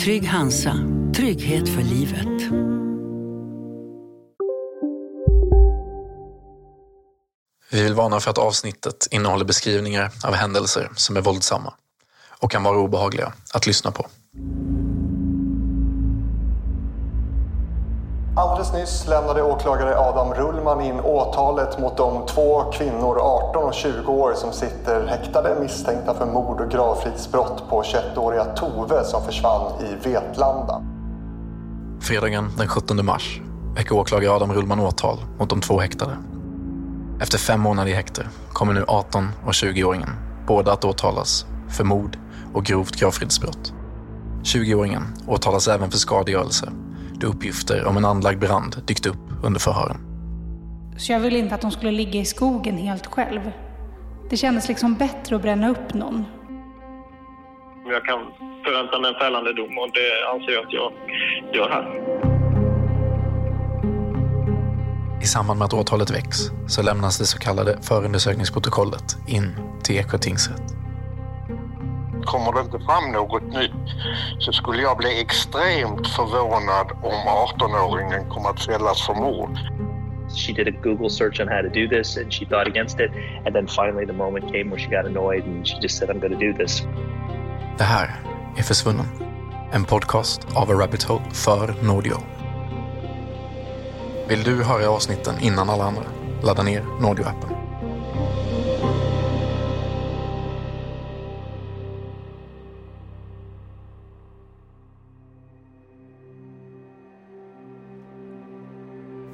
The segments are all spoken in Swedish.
Trygg Hansa, trygghet för livet. Vi vill varna för att avsnittet innehåller beskrivningar av händelser som är våldsamma och kan vara obehagliga att lyssna på. Alldeles nyss lämnade åklagare Adam Rullman in åtalet mot de två kvinnor, 18 och 20 år, som sitter häktade misstänkta för mord och gravfridsbrott på 21-åriga Tove som försvann i Vetlanda. Fredagen den 17 mars väcker åklagare Adam Rullman åtal mot de två häktade. Efter fem månader i häkte kommer nu 18 och 20-åringen båda att åtalas för mord och grovt gravfridsbrott. 20-åringen åtalas även för skadegörelse då uppgifter om en anlagd brand dykt upp under förhören. Så jag ville inte att de skulle ligga i skogen helt själv. Det kändes liksom bättre att bränna upp någon. Jag kan förvänta mig en fällande dom och det anser jag att jag gör här. I samband med att åtalet väcks så lämnas det så kallade förundersökningsprotokollet in till Eksjö tingsrätt. Kommer det inte fram något nytt så skulle jag bli extremt förvånad om 18-åringen kommer att fällas för mord. She did a Google search on how to do this and she thought against it. And then finally the moment came where she got annoyed and she just said I'm going to do this. Det här är Försvunnen. En podcast av A Rabbit Hole för Nordio. Vill du höra avsnitten innan alla andra? Ladda ner Nordio-appen.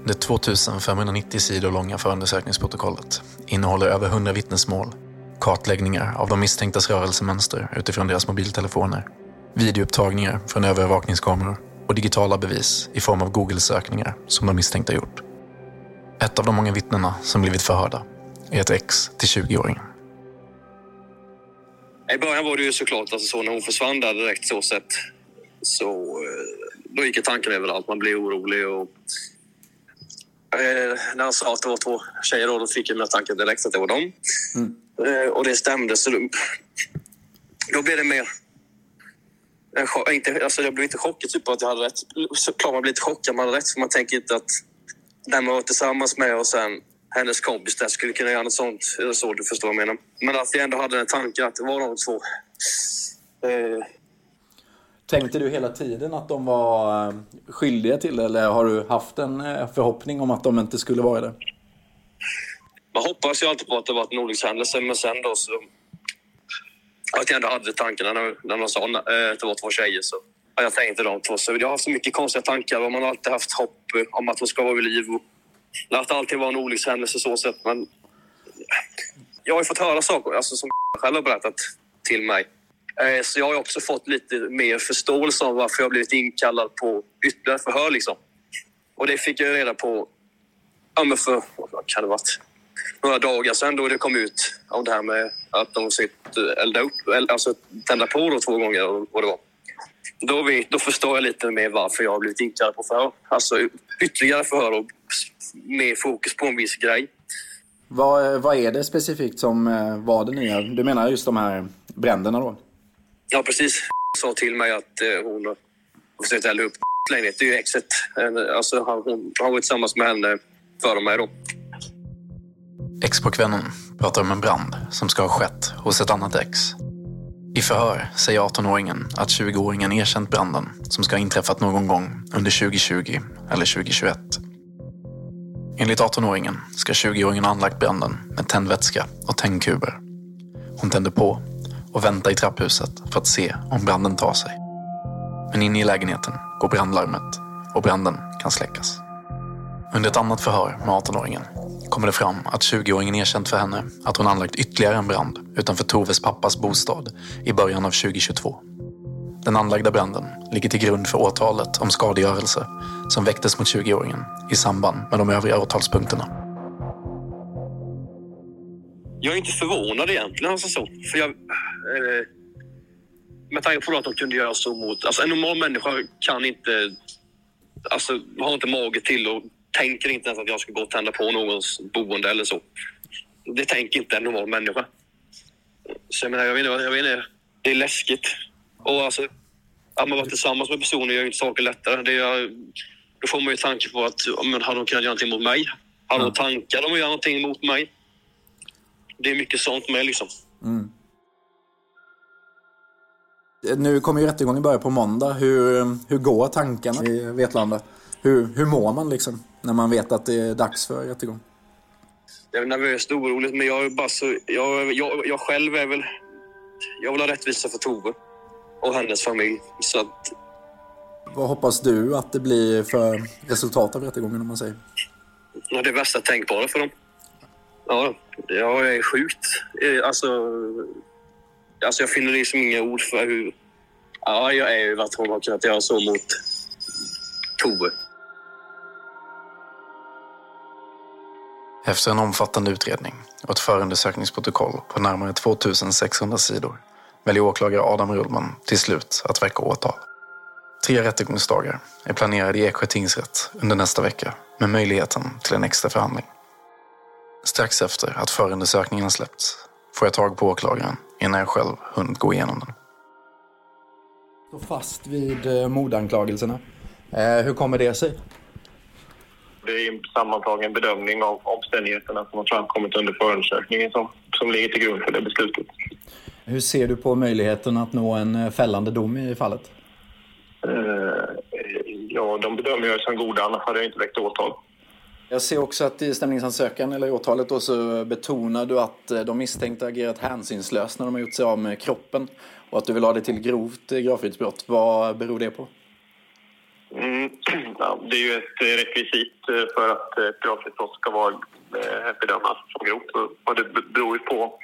Det 2590 sidor långa förundersökningsprotokollet innehåller över 100 vittnesmål, kartläggningar av de misstänktas rörelsemönster utifrån deras mobiltelefoner, videoupptagningar från övervakningskameror och digitala bevis i form av Google-sökningar som de misstänkta gjort. Ett av de många vittnena som blivit förhörda är ett ex till 20-åringen. I början var det ju såklart alltså så när hon försvann där direkt så sett så eh, då gick ju tanken överallt. Man blev orolig och eh, när han sa att det var två tjejer då, då fick jag med tanken direkt att det var dem. Eh, och det stämde så då, då blev det mer en inte, alltså jag blev inte chockad typ att jag hade rätt. Såklart man blir lite chockad man hade rätt för man tänker inte att den man var tillsammans med och sen hennes kompis där skulle kunna göra något sånt. Eller så, du förstår vad jag menar. Men att jag ändå hade den tanken att det var de två. Eh, Tänkte du hela tiden att de var eh, skyldiga till det eller har du haft en eh, förhoppning om att de inte skulle vara det? man hoppas ju alltid på att det varit en olyckshändelse men sen då så... Att jag ändå hade tankarna när, när sa att eh, det var två tjejer så... Ja, jag tänkte de två. Så jag har haft så mycket konstiga tankar och man har alltid haft hopp om att hon ska vara vid liv. Och att alltid var en olyckshändelse så sett men... Jag har ju fått höra saker alltså, som själv har berättat till mig. Eh, så jag har ju också fått lite mer förståelse om varför jag blivit inkallad på ytterligare förhör. Liksom. Och det fick jag reda på ja, men för vad kan det varit, några dagar sedan då det kom ut om det här med att de sitt eh, elda upp, alltså tända på då två gånger och vad det var. Då, vi, då förstår jag lite mer varför jag har blivit inkallad på förhör. Alltså ytterligare förhör och mer fokus på en viss grej. Vad, vad är det specifikt som eh, var det nya? Du menar just de här bränderna då? Ja, precis. sa till mig att eh, hon har försökt elda upp lägenhet. Det är ju exet. Alltså, han, hon har varit tillsammans med henne före mig då. Ex-pojkvännen pratar om en brand som ska ha skett hos ett annat ex. I förhör säger 18-åringen att 20-åringen erkänt branden som ska ha inträffat någon gång under 2020 eller 2021. Enligt 18-åringen ska 20-åringen ha anlagt branden med tändvätska och tändkuber. Hon tänder på och väntar i trapphuset för att se om branden tar sig. Men inne i lägenheten går brandlarmet och branden kan släckas. Under ett annat förhör med 18-åringen kommer det fram att 20-åringen erkänt för henne att hon anlagt ytterligare en brand utanför Toves pappas bostad i början av 2022. Den anlagda branden ligger till grund för åtalet om skadegörelse som väcktes mot 20-åringen i samband med de övriga åtalspunkterna. Jag är inte förvånad egentligen, alltså så. För jag, eh, med tanke på att de kunde göra så mot... Alltså en normal människa kan inte... Alltså har inte mage till och tänker inte ens att jag ska gå och tända på någons boende eller så. Det tänker inte en normal människa. Så jag menar, jag vet inte, jag vet inte det är läskigt. Och alltså, att man vara tillsammans med personer gör inte saker lättare. Det är, då får man ju tanke på att, men hade de kunnat göra någonting mot mig? Hade de tankar om att göra någonting mot mig? Det är mycket sånt med liksom. Mm. Nu kommer ju rättegången börja på måndag. Hur, hur går tankarna i Vetlanda? Hur, hur mår man liksom när man vet att det är dags för rättegång? Jag är nervöst och orolig, men jag är bara så... Jag, jag, jag själv är väl... Jag vill ha rättvisa för Tove och hennes familj. Så att, Vad hoppas du att det blir för resultat av rättegången om man säger? ja, det är värsta tänkbara för dem. Ja, jag är sjukt. Eh, alltså, alltså jag finner liksom inga ord för hur... Ja, jag är ju att hon har kunnat göra så mot Tove. Efter en omfattande utredning och ett förundersökningsprotokoll på närmare 2600 sidor väljer åklagare Adam Rullman till slut att väcka åtal. Tre rättegångsdagar är planerade i Eksjö tingsrätt under nästa vecka med möjligheten till en extra förhandling. Strax efter att förundersökningen släppts får jag tag på åklagaren innan jag själv hunnit gå igenom den. Stå fast vid eh, mordanklagelserna. Eh, hur kommer det sig? Det är en sammantagen bedömning av omständigheterna som har framkommit under förundersökningen som, som ligger till grund för det beslutet. Hur ser du på möjligheten att nå en eh, fällande dom i fallet? Eh, ja, de bedömer jag som goda, annars hade jag inte väckt åtal. Jag ser också att i stämningsansökan eller i åtalet då så betonar du att eh, de misstänkta agerat hänsynslöst när de har gjort sig av med kroppen och att du vill ha det till grovt eh, gravfridsbrott. Vad beror det på? Mm, ja, det är ju ett eh, rekvisit för att ett gravfridsbrott ska vara, bedömas som grovt. Och- det beror ju på,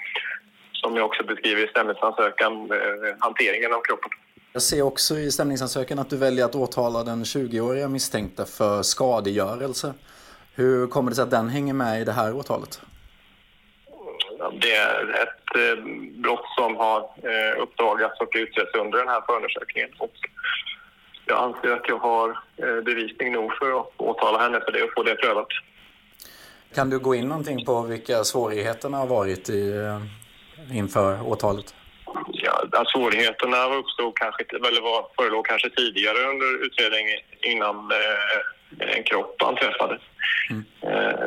som jag också beskriver i stämningsansökan, hanteringen av kroppen. Jag ser också i stämningsansökan att du väljer att åtala den 20-åriga misstänkta för skadegörelse. Hur kommer det sig att den hänger med i det här åtalet? Det är ett eh, brott som har eh, uppdagats och utretts under den här förundersökningen. Och jag anser att jag har eh, bevisning nog för att åtala henne för det och få det prövat. Kan du gå in någonting på vilka svårigheterna har varit i, inför åtalet? Ja, svårigheterna uppstod kanske, eller var, förelåg kanske tidigare under utredningen innan en kropp anträffades.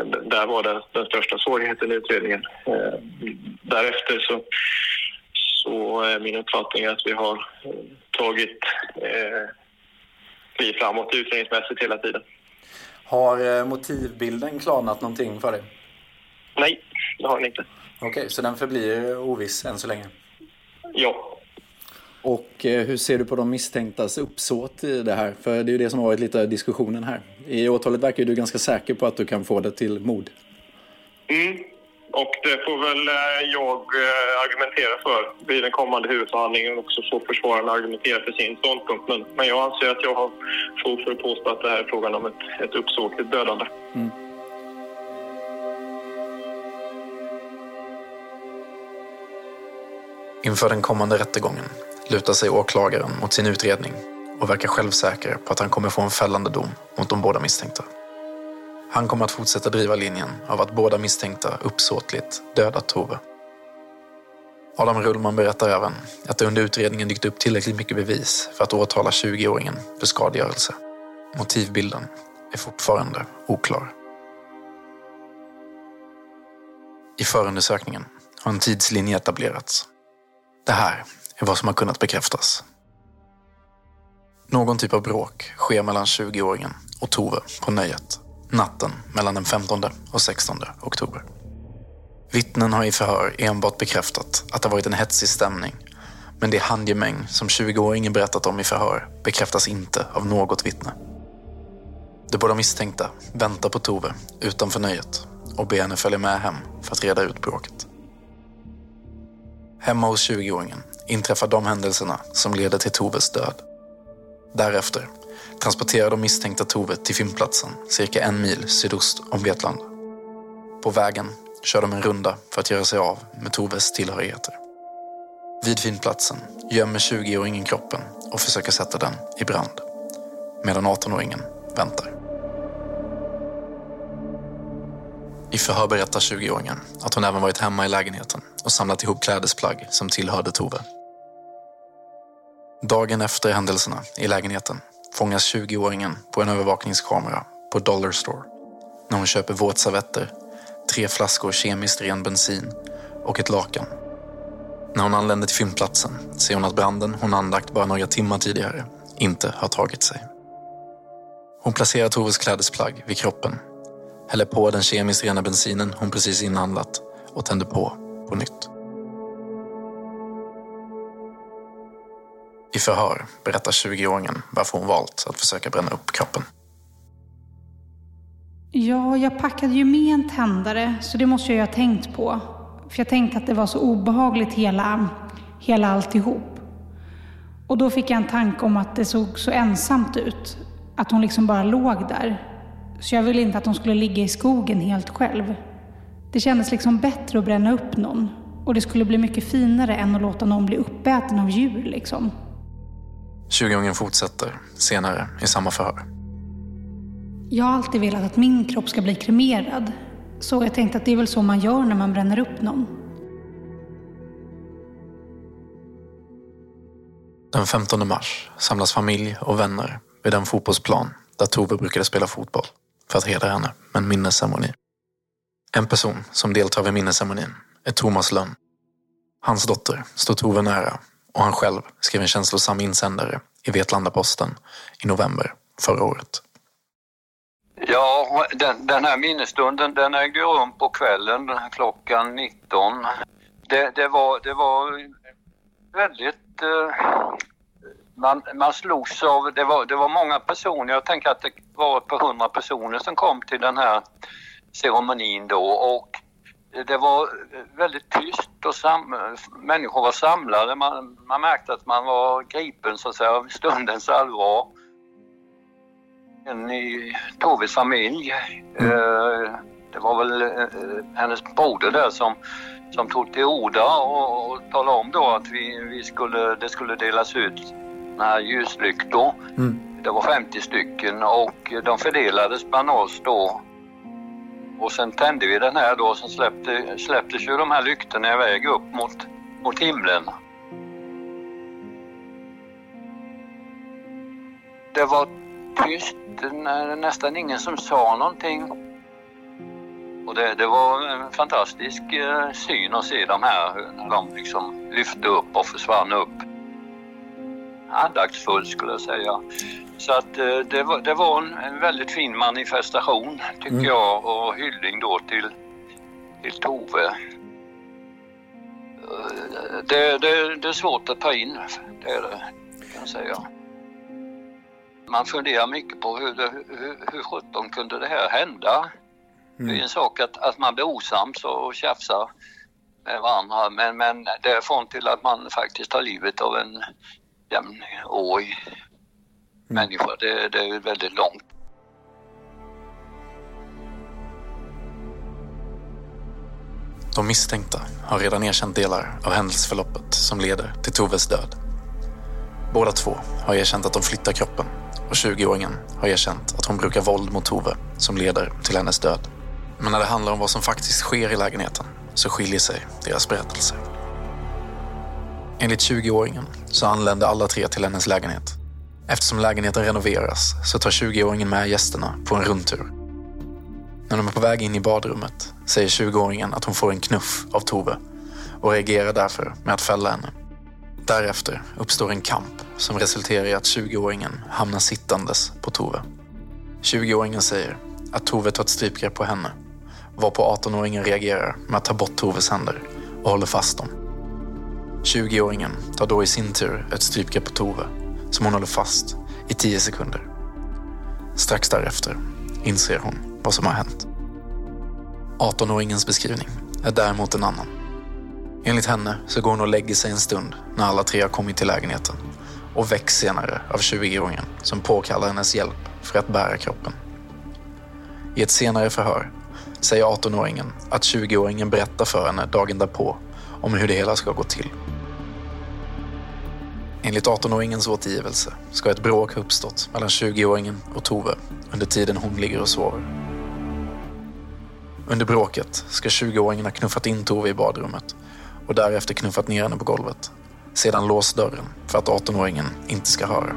D- där var den, den största svårigheten i utredningen. Eh, därefter så, så är min uppfattning att vi har eh, tagit kliv framåt utredningsmässigt hela tiden. Har motivbilden klarnat någonting för dig? Nej, det har den inte. Okej, så den förblir oviss än så länge? Ja. Och eh, hur ser du på de misstänktas uppsåt i det här? För det är ju det som har varit lite diskussionen här. I åtalet verkar du ganska säker på att du kan få det till mord. Mm. Och det får väl eh, jag eh, argumentera för vid den kommande huvudförhandlingen och också få försvararen argumentera för sin ståndpunkt. Men, men jag anser att jag har fog för att påstå att det här är frågan om ett, ett uppsåtligt dödande. Inför den kommande rättegången lutar sig åklagaren mot sin utredning och verkar självsäker på att han kommer få en fällande dom mot de båda misstänkta. Han kommer att fortsätta driva linjen av att båda misstänkta uppsåtligt dödat Tove. Adam Rullman berättar även att det under utredningen dykt upp tillräckligt mycket bevis för att åtala 20-åringen för skadegörelse. Motivbilden är fortfarande oklar. I förundersökningen har en tidslinje etablerats det här är vad som har kunnat bekräftas. Någon typ av bråk sker mellan 20-åringen och Tove på nöjet natten mellan den 15 och 16 oktober. Vittnen har i förhör enbart bekräftat att det varit en hetsig stämning. Men det handgemäng som 20-åringen berättat om i förhör bekräftas inte av något vittne. De båda misstänkta väntar på Tove utanför nöjet och ber henne följa med hem för att reda ut bråket. Hemma hos 20-åringen inträffar de händelserna som leder till Toves död. Därefter transporterar de misstänkta Tove till fyndplatsen cirka en mil sydost om Vetlanda. På vägen kör de en runda för att göra sig av med Toves tillhörigheter. Vid fyndplatsen gömmer 20-åringen kroppen och försöker sätta den i brand. Medan 18-åringen väntar. I förhör berättar 20-åringen att hon även varit hemma i lägenheten och samlat ihop klädesplagg som tillhörde Tove. Dagen efter händelserna i lägenheten fångas 20-åringen på en övervakningskamera på Dollar Store när hon köper våtservetter, tre flaskor kemiskt ren bensin och ett lakan. När hon anländer till fyndplatsen ser hon att branden hon anlagt bara några timmar tidigare inte har tagit sig. Hon placerar Toves klädesplagg vid kroppen, häller på den kemiskt rena bensinen hon precis inhandlat och tänder på på nytt. I förhör berättar 20-åringen varför hon valt att försöka bränna upp kroppen. Ja, jag packade ju med en tändare, så det måste jag ju ha tänkt på. För jag tänkte att det var så obehagligt hela, hela alltihop. Och då fick jag en tanke om att det såg så ensamt ut. Att hon liksom bara låg där. Så jag ville inte att hon skulle ligga i skogen helt själv. Det kändes liksom bättre att bränna upp någon. Och det skulle bli mycket finare än att låta någon bli uppäten av djur liksom. 20-åringen fortsätter senare i samma förhör. Jag har alltid velat att min kropp ska bli kremerad. Så jag tänkte att det är väl så man gör när man bränner upp någon. Den 15 mars samlas familj och vänner vid den fotbollsplan där Tove brukade spela fotboll för att hedra henne med en minnesceremoni. En person som deltar vid minnesceremonin är Thomas Lönn. Hans dotter står Tove nära och han själv skrev en känslosam insändare i Vetlanda-Posten i november förra året. Ja, den, den här minnesstunden den ägde rum på kvällen klockan 19. Det, det, var, det var väldigt... Eh, man, man slogs av... Det var, det var många personer. Jag tänker att det var ett par hundra personer som kom till den här ceremonin då. Och det var väldigt tyst och sam, människor var samlade. Man, man märkte att man var gripen så att säga av stundens allvar. En i Toves familj. Mm. Eh, det var väl eh, hennes broder där som, som tog till orda och, och talade om då att vi, vi skulle, det skulle delas ut här ljuslyktor. Mm. Det var 50 stycken och de fördelades bland oss då och sen tände vi den här då och sen släppte, släpptes ju de här lyktorna iväg upp mot, mot himlen. Det var tyst, nästan ingen som sa någonting. Och det, det var en fantastisk eh, syn att se de här, när de liksom lyfte upp och försvann upp. Andaktsfull skulle jag säga. Så att eh, det var, det var en, en väldigt fin manifestation tycker mm. jag och hyllning då till, till Tove. Eh, det, det, det är svårt att ta in, det är det, kan jag säga. Man funderar mycket på hur, det, hur, hur sjutton kunde det här hända? Mm. Det är en sak att, att man blir osams och tjafsar med varandra men, men därifrån till att man faktiskt tar livet av en jämnårig Mm. människa. Det, det är väldigt långt. De misstänkta har redan erkänt delar av händelseförloppet som leder till Toves död. Båda två har erkänt att de flyttar kroppen och 20-åringen har erkänt att hon brukar våld mot Tove som leder till hennes död. Men när det handlar om vad som faktiskt sker i lägenheten så skiljer sig deras berättelser. Enligt 20-åringen så anlände alla tre till hennes lägenhet Eftersom lägenheten renoveras så tar 20-åringen med gästerna på en rundtur. När de är på väg in i badrummet säger 20-åringen att hon får en knuff av Tove och reagerar därför med att fälla henne. Därefter uppstår en kamp som resulterar i att 20-åringen hamnar sittandes på Tove. 20-åringen säger att Tove tar ett strypgrepp på henne, varpå 18-åringen reagerar med att ta bort Toves händer och håller fast dem. 20-åringen tar då i sin tur ett strypgrepp på Tove som hon håller fast i 10 sekunder. Strax därefter inser hon vad som har hänt. 18-åringens beskrivning är däremot en annan. Enligt henne så går hon och lägger sig en stund när alla tre har kommit till lägenheten och väcks senare av 20-åringen som påkallar hennes hjälp för att bära kroppen. I ett senare förhör säger 18-åringen att 20-åringen berättar för henne dagen därpå om hur det hela ska gå till. Enligt 18-åringens återgivelse ska ett bråk ha uppstått mellan 20-åringen och Tove under tiden hon ligger och sover. Under bråket ska 20-åringen ha knuffat in Tove i badrummet och därefter knuffat ner henne på golvet. Sedan låst dörren för att 18-åringen inte ska höra.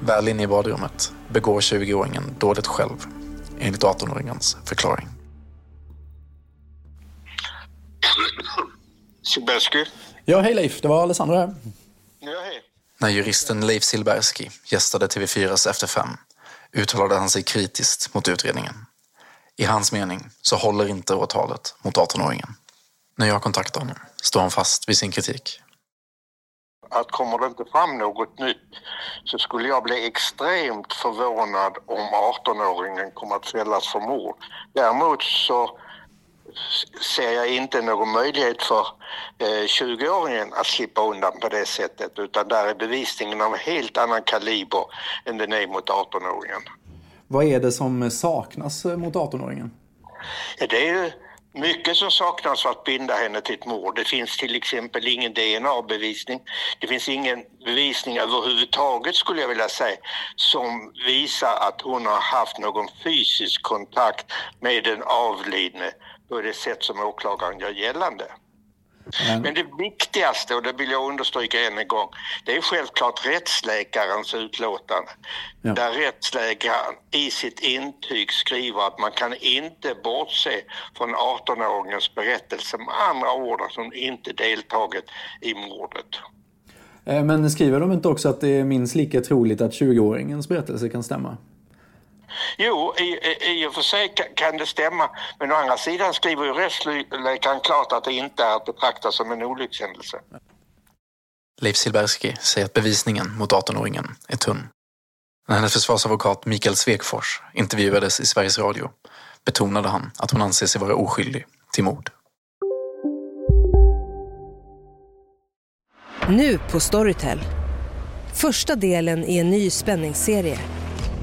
Väl inne i badrummet begår 20-åringen dådet själv, enligt 18-åringens förklaring. Ja, hej Leif. Det var Alessandro här. Ja, hej. När juristen Leif Silbersky gästade TV4s Efter fem uttalade han sig kritiskt mot utredningen. I hans mening så håller inte åtalet mot 18-åringen. När jag kontaktar honom står han fast vid sin kritik. Att kommer det inte fram något nytt så skulle jag bli extremt förvånad om 18-åringen kommer att fällas för mord. Däremot så ser jag inte någon möjlighet för eh, 20-åringen att slippa undan på det sättet utan där är bevisningen av helt annan kaliber än den är mot 18-åringen. Vad är det som saknas mot 18-åringen? Ja, det är ju mycket som saknas för att binda henne till ett mord. Det finns till exempel ingen DNA-bevisning. Det finns ingen bevisning överhuvudtaget skulle jag vilja säga som visar att hon har haft någon fysisk kontakt med den avlidne på det sätt som åklagaren gör gällande. Mm. Men det viktigaste, och det vill jag understryka än en gång, det är självklart rättsläkarens utlåtande. Ja. Där rättsläkaren i sitt intyg skriver att man kan inte bortse från 18-åringens berättelse. Med andra ord att hon inte deltagit i mordet. Eh, Men skriver de inte också att det är minst lika troligt att 20-åringens berättelse kan stämma? Jo, i, i, i och för sig ka- kan det stämma. Men å andra sidan skriver ju rättsläkaren klart att det inte är att betrakta som en olyckshändelse. Leif Silbersky säger att bevisningen mot 18-åringen är tunn. När hennes försvarsadvokat Mikael Svekfors intervjuades i Sveriges Radio betonade han att hon anser sig vara oskyldig till mord. Nu på Storytel. Första delen i en ny spänningsserie.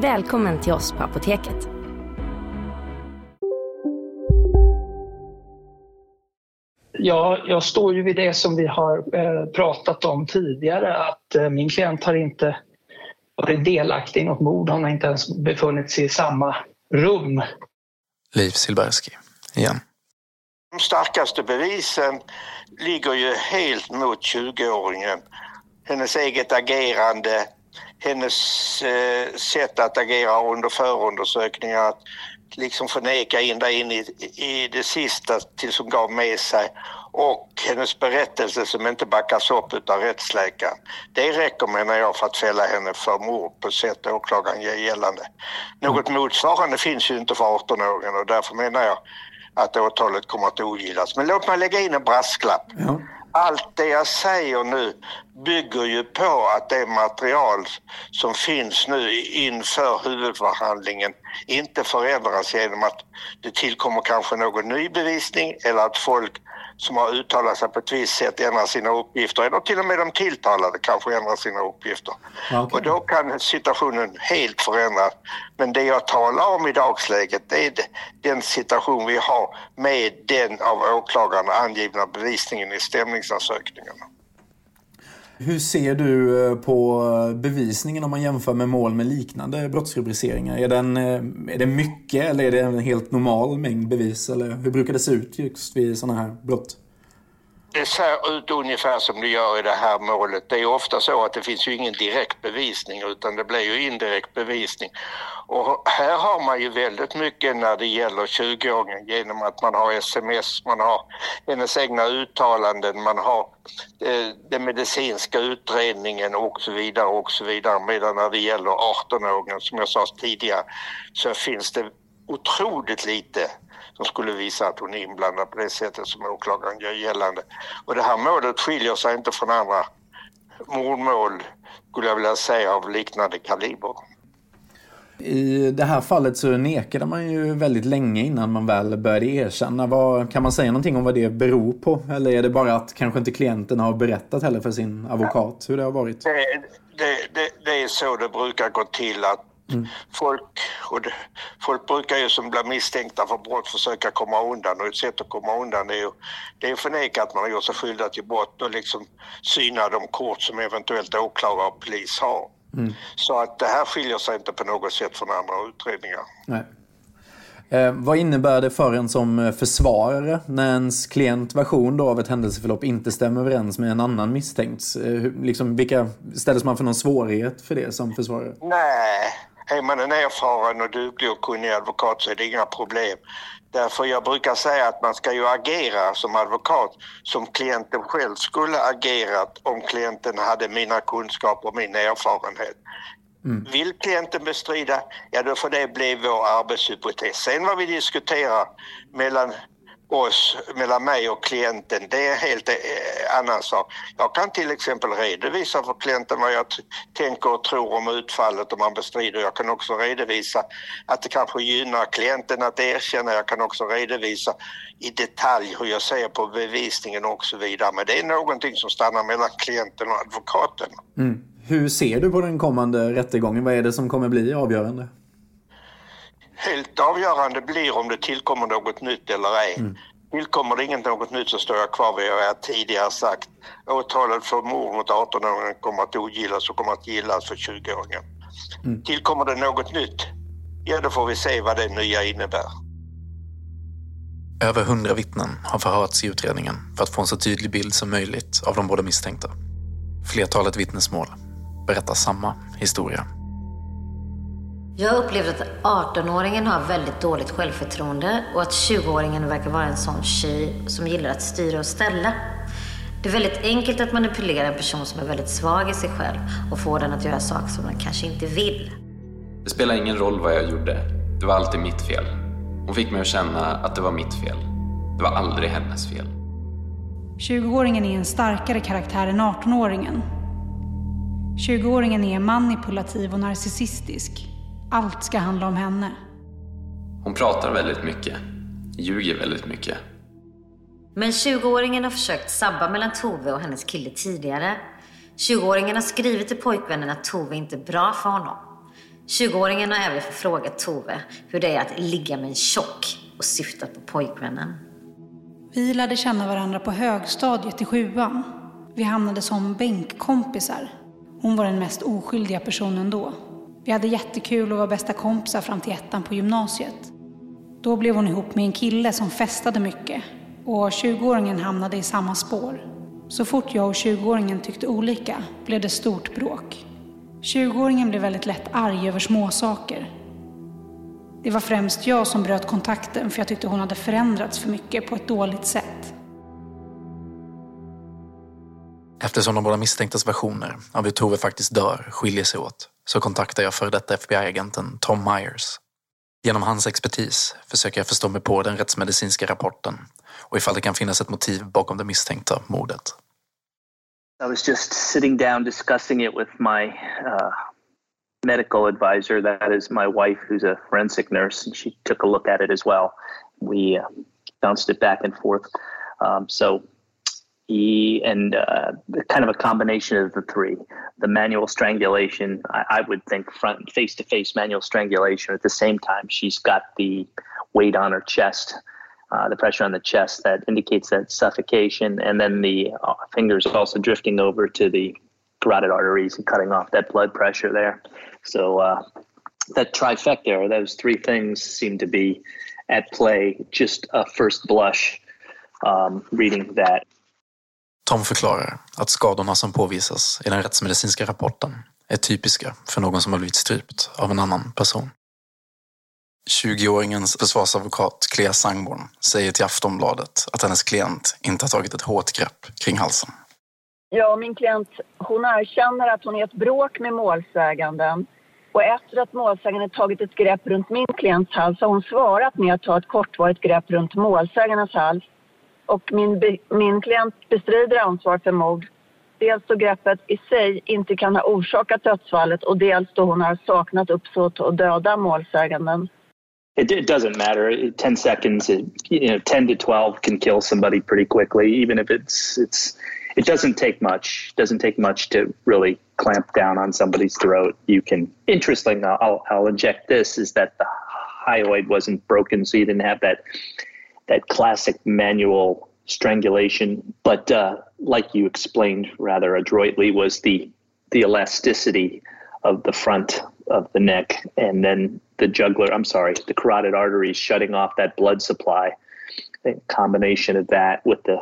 Välkommen till oss på Apoteket. Ja, jag står ju vid det som vi har eh, pratat om tidigare att eh, min klient har inte varit delaktig i något mord. Han har inte ens befunnit sig i samma rum. Leif Silbersky, igen. De starkaste bevisen ligger ju helt mot 20-åringen. Hennes eget agerande, hennes eh, sätt att agera under förundersökningar, att liksom förneka ända in i, i det sista tills hon gav med sig och hennes berättelse som inte backas upp av rättsläkaren. Det räcker menar jag för att fälla henne för mord på sätt åklagaren ger gällande. Något motsvarande finns ju inte för 18-åringen och därför menar jag att åtalet kommer att ogillas. Men låt mig lägga in en brasklapp allt det jag säger nu bygger ju på att det material som finns nu inför huvudförhandlingen inte förändras genom att det tillkommer kanske någon ny bevisning eller att folk som har uttalat sig på ett visst sätt ändrar sina uppgifter eller till och med de tilltalade kanske ändrar sina uppgifter. Okay. Och då kan situationen helt förändras. Men det jag talar om i dagsläget det är den situation vi har med den av åklagaren angivna bevisningen i stämningsansökningarna. Hur ser du eh, på eh, bevisningen om man jämför med mål med liknande brottsrubriceringar? Är, den, eh, är det mycket eller är det en helt normal mängd bevis? Eller hur brukar det se ut just vid sådana här brott? Det ser ut ungefär som det gör i det här målet. Det är ofta så att det finns ju ingen direkt bevisning utan det blir ju indirekt bevisning. Och här har man ju väldigt mycket när det gäller 20-åringen genom att man har sms, man har hennes egna uttalanden, man har eh, den medicinska utredningen och så vidare och så vidare. Medan när det gäller 18-åringen, som jag sa tidigare, så finns det otroligt lite som skulle visa att hon är inblandad på det sättet som åklagaren gör gällande. Och det här målet skiljer sig inte från andra mordmål, skulle jag vilja säga, av liknande kaliber. I det här fallet så nekade man ju väldigt länge innan man väl började erkänna. Vad, kan man säga någonting om vad det beror på? Eller är det bara att kanske inte klienten har berättat heller för sin advokat hur det har varit? Det, det, det, det är så det brukar gå till att Mm. Folk, och det, folk brukar ju som blir misstänkta för brott försöka komma undan och ett sätt att komma undan är ju det är att förneka att man har gjort sig skyldig till brott och liksom syna de kort som eventuellt åklagare och polis har. Mm. Så att det här skiljer sig inte på något sätt från andra utredningar. Nej. Eh, vad innebär det för en som försvarare när ens klient version då av ett händelseförlopp inte stämmer överens med en annan misstänkt? Eh, liksom, vilka, ställs man för någon svårighet för det som försvarare? Nej, är man en erfaren och duglig och kunnig advokat så är det inga problem. Därför jag brukar säga att man ska ju agera som advokat som klienten själv skulle agerat om klienten hade mina kunskaper och min erfarenhet. Mm. Vill klienten bestrida, ja då får det bli vår arbetshypotes. Sen vad vi diskuterar mellan oss, mellan mig och klienten, det är en helt eh, annan sak. Jag kan till exempel redovisa för klienten vad jag tänker och tror om utfallet om man bestrider. Jag kan också redovisa att det kanske gynnar klienten att erkänna. Jag kan också redovisa i detalj hur jag ser på bevisningen och så vidare. Men det är någonting som stannar mellan klienten och advokaten. Mm. Hur ser du på den kommande rättegången? Vad är det som kommer bli avgörande? Helt avgörande blir om det tillkommer något nytt eller ej. Mm. Tillkommer det inget något nytt så står jag kvar vid vad jag tidigare sagt. Åtalet för mord mot 18-åringen kommer att ogillas och kommer att gillas för 20-åringen. Mm. Tillkommer det något nytt, ja då får vi se vad det nya innebär. Över hundra vittnen har förhörts i utredningen för att få en så tydlig bild som möjligt av de båda misstänkta. Flertalet vittnesmål berättar samma historia. Jag har upplevt att 18-åringen har väldigt dåligt självförtroende och att 20-åringen verkar vara en sån tjej som gillar att styra och ställa. Det är väldigt enkelt att manipulera en person som är väldigt svag i sig själv och få den att göra saker som den kanske inte vill. Det spelar ingen roll vad jag gjorde. Det var alltid mitt fel. Hon fick mig att känna att det var mitt fel. Det var aldrig hennes fel. 20-åringen är en starkare karaktär än 18-åringen. 20-åringen är manipulativ och narcissistisk. Allt ska handla om henne. Hon pratar väldigt mycket, ljuger väldigt mycket. Men 20-åringen har försökt sabba mellan Tove och hennes kille tidigare. 20-åringen har skrivit till pojkvännen att Tove inte är bra för honom. 20-åringen har även frågat Tove hur det är att ligga med en tjock och syftat på pojkvännen. Vi lärde känna varandra på högstadiet i sjuan. Vi hamnade som bänkkompisar. Hon var den mest oskyldiga personen då. Vi hade jättekul och var bästa kompisar fram till ettan på gymnasiet. Då blev hon ihop med en kille som festade mycket och 20-åringen hamnade i samma spår. Så fort jag och 20-åringen tyckte olika blev det stort bråk. 20-åringen blev väldigt lätt arg över småsaker. Det var främst jag som bröt kontakten för jag tyckte hon hade förändrats för mycket på ett dåligt sätt. Eftersom de båda misstänktas versioner av hur Tove faktiskt dör skiljer sig åt så kontaktar jag före detta FBI-agenten Tom Myers. Genom hans expertis försöker jag förstå mig på den rättsmedicinska rapporten och ifall det kan finnas ett motiv bakom det misstänkta mordet. I was just sitting down discussing it with my uh, medical advisor. That is my wife, who's a forensic nurse, and she took a look at it as well. We uh, bounced it back and forth. Um, so he and uh, kind of a combination of the three the manual strangulation I, I would think front face to face manual strangulation at the same time she's got the weight on her chest uh, the pressure on the chest that indicates that suffocation and then the uh, fingers also drifting over to the carotid arteries and cutting off that blood pressure there. So uh, that trifecta or those three things seem to be at play. Just a first blush um, reading that Tom förklarar att skadorna som påvisas i den rättsmedicinska rapporten är typiska för någon som har blivit strypt av en annan person. 20-åringens försvarsadvokat Clea Sangborn säger till Aftonbladet att hennes klient inte har tagit ett hårt grepp kring halsen. Ja, min klient hon erkänner att hon är ett bråk med målsäganden och efter att målsäganden tagit ett grepp runt min klients hals har hon svarat med att ta ett kortvarigt grepp runt målsägandens hals och min, min klient bestrider ansvar för mord. Dels då greppet i sig inte kan ha orsakat dödsfallet och dels då hon har saknat uppsåt att döda målsäganden. It, it doesn't matter. 10 seconds, it, you know, 10 to 12 can kill somebody pretty quickly, even if it's it's it doesn't take much. Doesn't take much to really clamp down on somebody's throat. You can. Interesting. I'll I'll inject this is that the hyoid wasn't broken, so you didn't have that that classic manual strangulation. But uh, like you explained rather adroitly, was the the elasticity of the front of the neck and then the jugular. I'm sorry, the carotid arteries shutting off that blood supply. A combination of that with the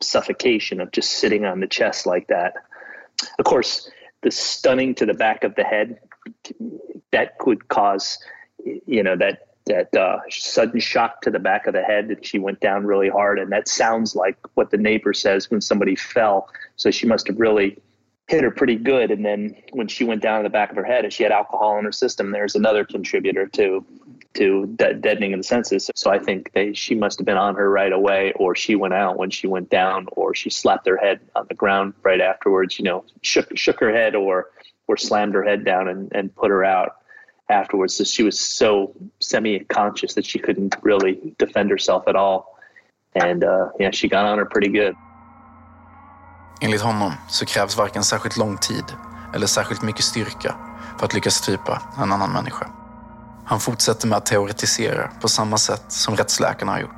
suffocation of just sitting on the chest like that. Of course, the stunning to the back of the head that could cause, you know, that that uh, sudden shock to the back of the head that she went down really hard. And that sounds like what the neighbor says when somebody fell. So she must have really hit her pretty good. And then when she went down in the back of her head and she had alcohol in her system. There's another contributor to to de- deadening of the senses. So i think they, she must have been on her right away or she went out when she went down or she slapped her head on the ground right afterwards you know shook shook her head or or slammed her head down and, and put her out afterwards. So she was so semi-conscious that she couldn't really defend herself at all. And uh, yeah, she got on her pretty good. Enligt honom så krävs varken särskilt lång tid eller särskilt mycket styrka för att lyckas strypa en annan människa. Han fortsätter med att teoretisera på samma sätt som rättsläkarna har gjort.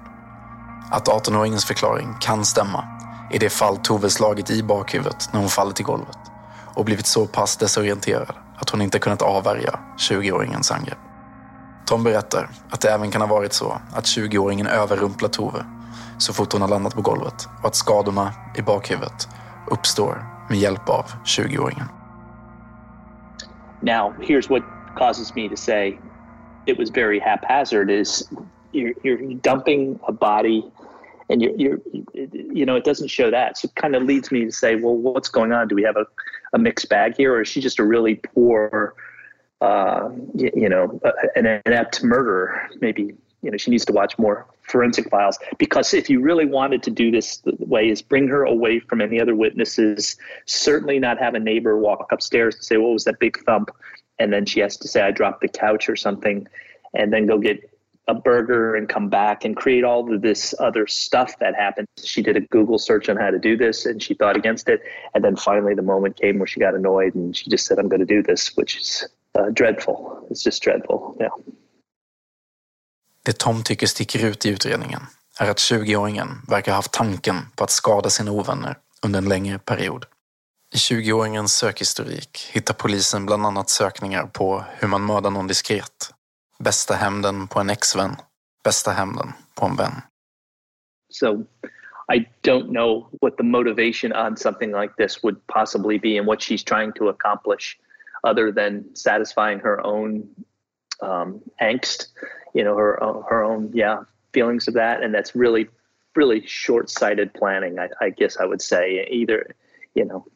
Att 18-åringens förklaring kan stämma i det fall Tove slagit i bakhuvudet när hon fallit i golvet och blivit så pass desorienterad att hon inte kunnat avvärja 20-åringens angrepp. Tom berättar att det även kan ha varit så att 20-åringen överrumplar Tove så fort hon har landat på golvet och att skadorna i bakhuvudet uppstår med hjälp av 20-åringen. Now, here's what causes me to say it was very haphazard is you're, you're dumping a body and you're, you're, you know, it doesn't show that. So it kind of leads me to say, well, what's going on? Do we have a, a mixed bag here, or is she just a really poor, uh, you, you know, an inept murderer? Maybe you know she needs to watch more forensic files because if you really wanted to do this the way is bring her away from any other witnesses certainly not have a neighbor walk upstairs and say what was that big thump and then she has to say i dropped the couch or something and then go get a burger and come back and create all of this other stuff that happened. She did a Google search on how to do this and she thought against it. And then finally, the moment came where she got annoyed and she just said, I'm going to do this, which is uh, dreadful. It's just dreadful. Yeah. Det Tom tycker sticker ut i utredningen är att 20-åringen verkar ha haft tanken på att skada sina ovänner under en längre period. I 20-åringens sökhistorik hittar polisen bland annat sökningar på hur man mördar någon diskret Bästa hämnden på en ex-vän. Bästa hämnden på en vän. So I don't know what the motivation on something like this would possibly be and what she's trying to accomplish other than satisfying her own um, angst, you know, her her own yeah feelings of that, and that's really really short-sighted planning. I, I guess I would say either, you know,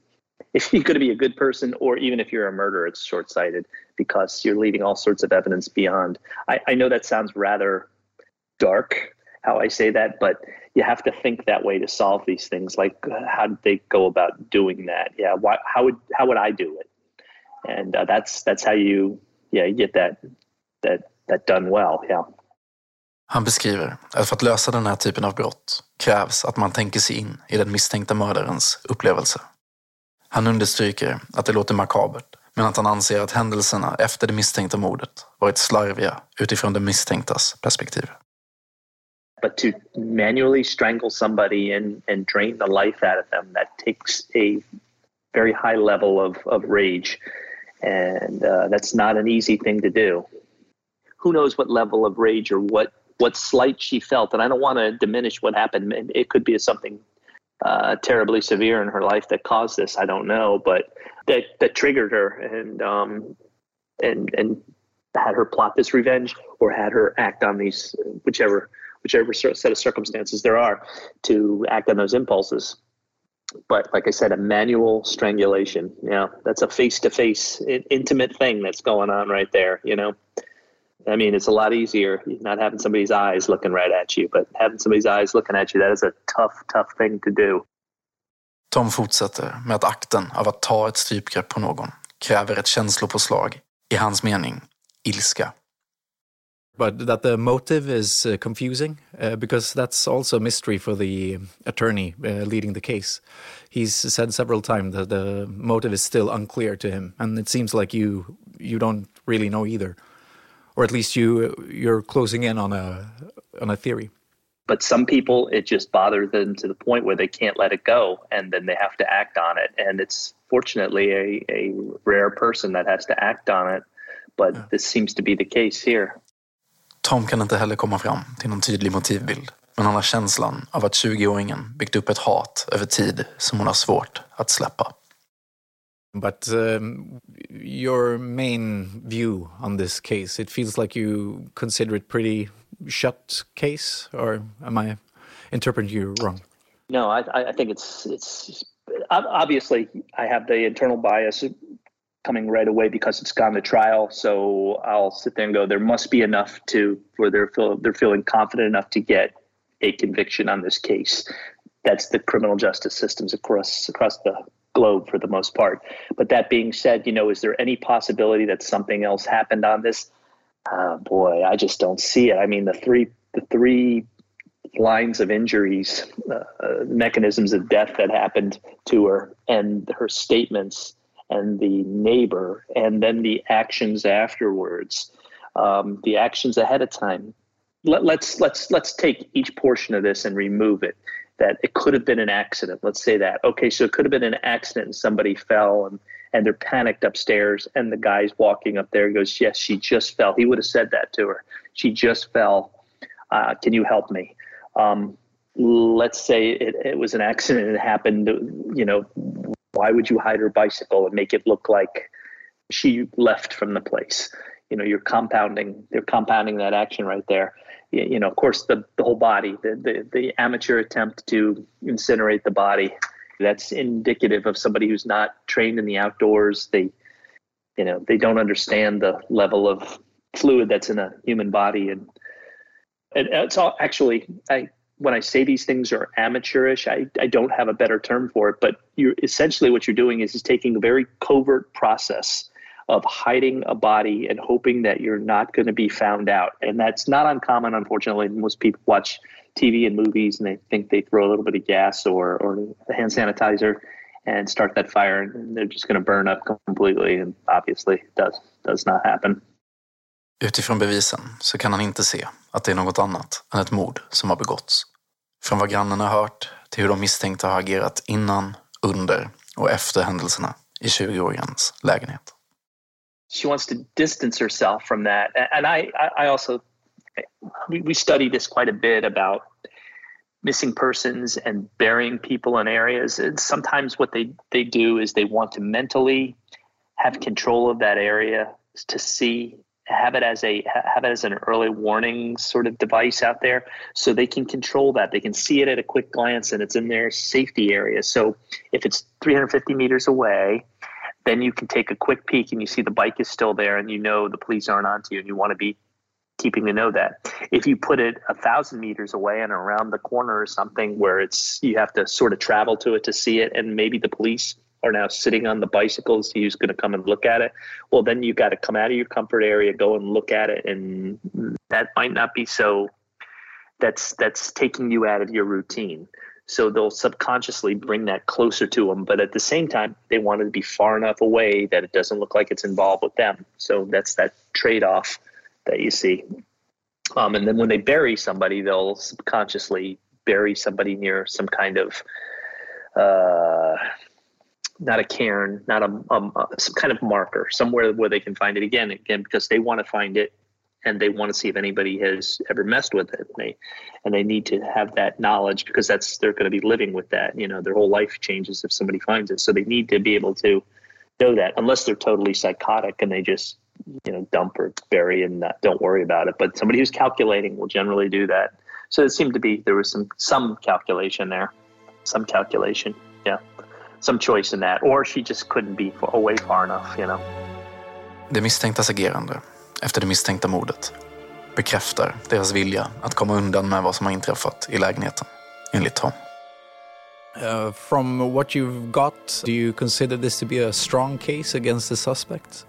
if you're going to be a good person or even if you're a murderer, it's short sighted because you're leaving all sorts of evidence beyond. I, I, know that sounds rather dark how I say that, but you have to think that way to solve these things. Like, how did they go about doing that? Yeah, why, how would how would I do it? And uh, that's that's how you yeah you get that that that done well. Yeah. Han beskriver att för att lösa den här typen av brott krävs att man tänker sig in i den misstänkta mördarens upplevelse. Han understryker att det låter makabert, men att han anser att händelserna efter det misstänkta mordet varit slarviga utifrån den misstänktas perspektiv. But to manually strangle somebody and, and drain the life out of them, that takes a very high level of, of rage. And uh, that's not an easy thing to do. Who knows what level of rage or what, what slight she felt? And I don't want to diminish what happened. It could be something uh, terribly severe in her life that caused this. I don't know, but that that triggered her and um, and and had her plot this revenge or had her act on these whichever whichever set of circumstances there are to act on those impulses. But like I said, a manual strangulation, yeah, that's a face to face intimate thing that's going on right there, you know. I mean, it's a lot easier not having somebody's eyes looking right at you, but having somebody's eyes looking at you, that is a tough, tough thing to do. Tom fortsätter med att akten av att ta ett strypgrepp på någon kräver ett känslopåslag, i hans mening, ilska. But that the motive is uh, confusing uh, because that's also a mystery for the attorney uh, leading the case. He's said several times that the motive is still unclear to him, and it seems like you you don't really know either, or at least you you're closing in on a on a theory. But some people, it just bothers them to the point where they can't let it go, and then they have to act on it. And it's fortunately a, a rare person that has to act on it, but yeah. this seems to be the case here. Tom kan inte heller komma fram till någon tydlig motivbild, men han har känslan av att 20-åringen byggt upp ett hat över tid som hon har svårt att släppa. But um, your main view on this case, it feels like you consider it pretty shut case, or am I interpreting you wrong? No, I, I think it's it's obviously I have the internal bias coming right away because it's gone to trial. So I'll sit there and go, there must be enough to where they're feel, they're feeling confident enough to get a conviction on this case. That's the criminal justice systems across across the globe for the most part. But that being said, you know, is there any possibility that something else happened on this? uh, boy, I just don't see it. I mean, the three the three lines of injuries, uh, mechanisms of death that happened to her, and her statements, and the neighbor, and then the actions afterwards, um, the actions ahead of time. Let, let's let's let's take each portion of this and remove it. That it could have been an accident. Let's say that. Okay, so it could have been an accident and somebody fell and and they're panicked upstairs and the guy's walking up there and goes yes she just fell. He would have said that to her. She just fell. Uh, can you help me? Um, let's say it, it, was an accident and it happened you know why would you hide her bicycle and make it look like she left from the place? You know you're compounding you're compounding that action right there you, know of course the, the whole body the, the the amateur attempt to incinerate the body that's indicative of somebody who's not trained in the outdoors. They, you know, they don't understand the level of fluid that's in a human body, and and it's all actually I when I say these things are amateurish, I, I don't have a better term for it, but you essentially what you're doing is is taking a very covert process of hiding a body and hoping that you're not going to be found out. And that's not uncommon, unfortunately. Most people watch TV and movies and they think they throw a little bit of gas or, or hand sanitizer and start that fire and they're just going to burn up completely and obviously it does does not happen. Utifrån bevisen så kan han inte se att det är något annat än ett mord som har begåtts. Från vad grannen har hört till hur de misstänkta har agerat innan, under och efter händelserna i 20-åringens lägenhet. She wants to distance herself from that. And I, I also we, we study this quite a bit about missing persons and burying people in areas. And sometimes what they, they do is they want to mentally have control of that area to see have it as a have it as an early warning sort of device out there so they can control that. They can see it at a quick glance and it's in their safety area. So if it's 350 meters away then you can take a quick peek and you see the bike is still there and you know the police aren't onto you and you want to be keeping to know that. If you put it a thousand meters away and around the corner or something where it's you have to sort of travel to it to see it, and maybe the police are now sitting on the bicycles, who's going to come and look at it? Well, then you've got to come out of your comfort area, go and look at it, and that might not be so. That's that's taking you out of your routine. So they'll subconsciously bring that closer to them, but at the same time, they want it to be far enough away that it doesn't look like it's involved with them. So that's that trade off that you see. Um, and then when they bury somebody, they'll subconsciously bury somebody near some kind of uh, not a cairn, not a um, uh, some kind of marker somewhere where they can find it again. Again, because they want to find it and they want to see if anybody has ever messed with it. And they and they need to have that knowledge because that's they're going to be living with that. You know, their whole life changes if somebody finds it. So they need to be able to know that, unless they're totally psychotic and they just you know dump or bury and not, don't worry about it. But somebody who's calculating will generally do that. So it seemed to be there was some some calculation there, some calculation, yeah, some choice in that, or she just couldn't be away far enough, you know. Det misstänktas agerande efter det misstänkta mordet bekräftar deras vilja att komma undan med vad som har inträffat i lägenheten, enligt Tom. Uh, from what you've got, do you consider this to be a strong case against the suspects?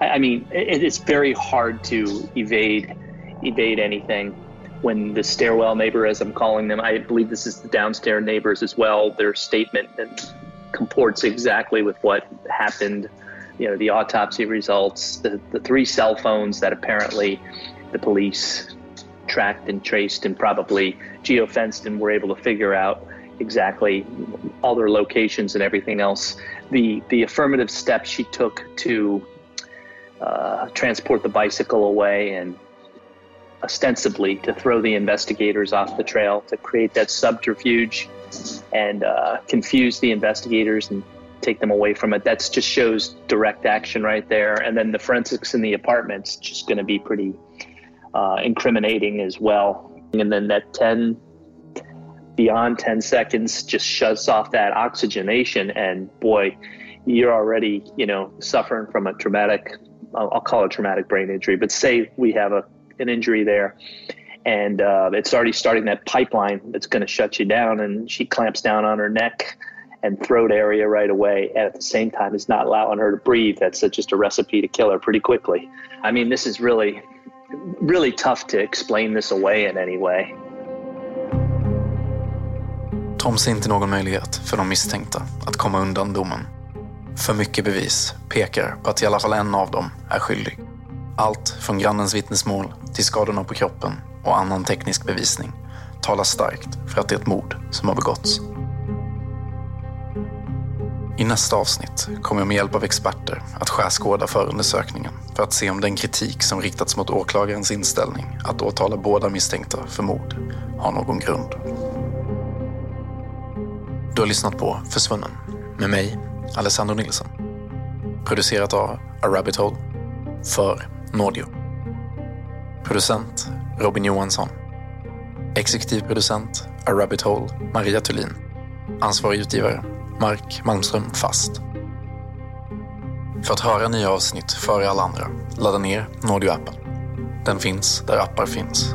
I, I mean, it, it's very hard to evade evade anything when the stairwell neighbor, as I'm calling them, I believe this is the downstairs neighbors as well. Their statement comports exactly with what happened. You know, the autopsy results, the, the three cell phones that apparently the police tracked and traced and probably geofenced and were able to figure out exactly all their locations and everything else. The the affirmative steps she took to uh, transport the bicycle away and ostensibly to throw the investigators off the trail to create that subterfuge and uh, confuse the investigators and take them away from it. That just shows direct action right there. And then the forensics in the apartment's just going to be pretty uh, incriminating as well. And then that 10 beyond 10 seconds just shuts off that oxygenation and boy you're already you know suffering from a traumatic i'll call it traumatic brain injury but say we have a, an injury there and uh, it's already starting that pipeline that's going to shut you down and she clamps down on her neck and throat area right away and at the same time it's not allowing her to breathe that's a, just a recipe to kill her pretty quickly i mean this is really really tough to explain this away in any way Tom ser inte någon möjlighet för de misstänkta att komma undan domen. För mycket bevis pekar på att i alla fall en av dem är skyldig. Allt från grannens vittnesmål till skadorna på kroppen och annan teknisk bevisning talar starkt för att det är ett mord som har begåtts. I nästa avsnitt kommer jag med hjälp av experter att skärskåda förundersökningen för att se om den kritik som riktats mot åklagarens inställning att åtala båda misstänkta för mord har någon grund. Du har lyssnat på Försvunnen med mig, Alessandro Nilsson. Producerat av A Rabbit Hole för Nordio. Producent Robin Johansson. Exekutiv producent A Rabbit Hole Maria Thulin. Ansvarig utgivare Mark Malmström Fast. För att höra nya avsnitt före alla andra, ladda ner Nordio-appen. Den finns där appar finns.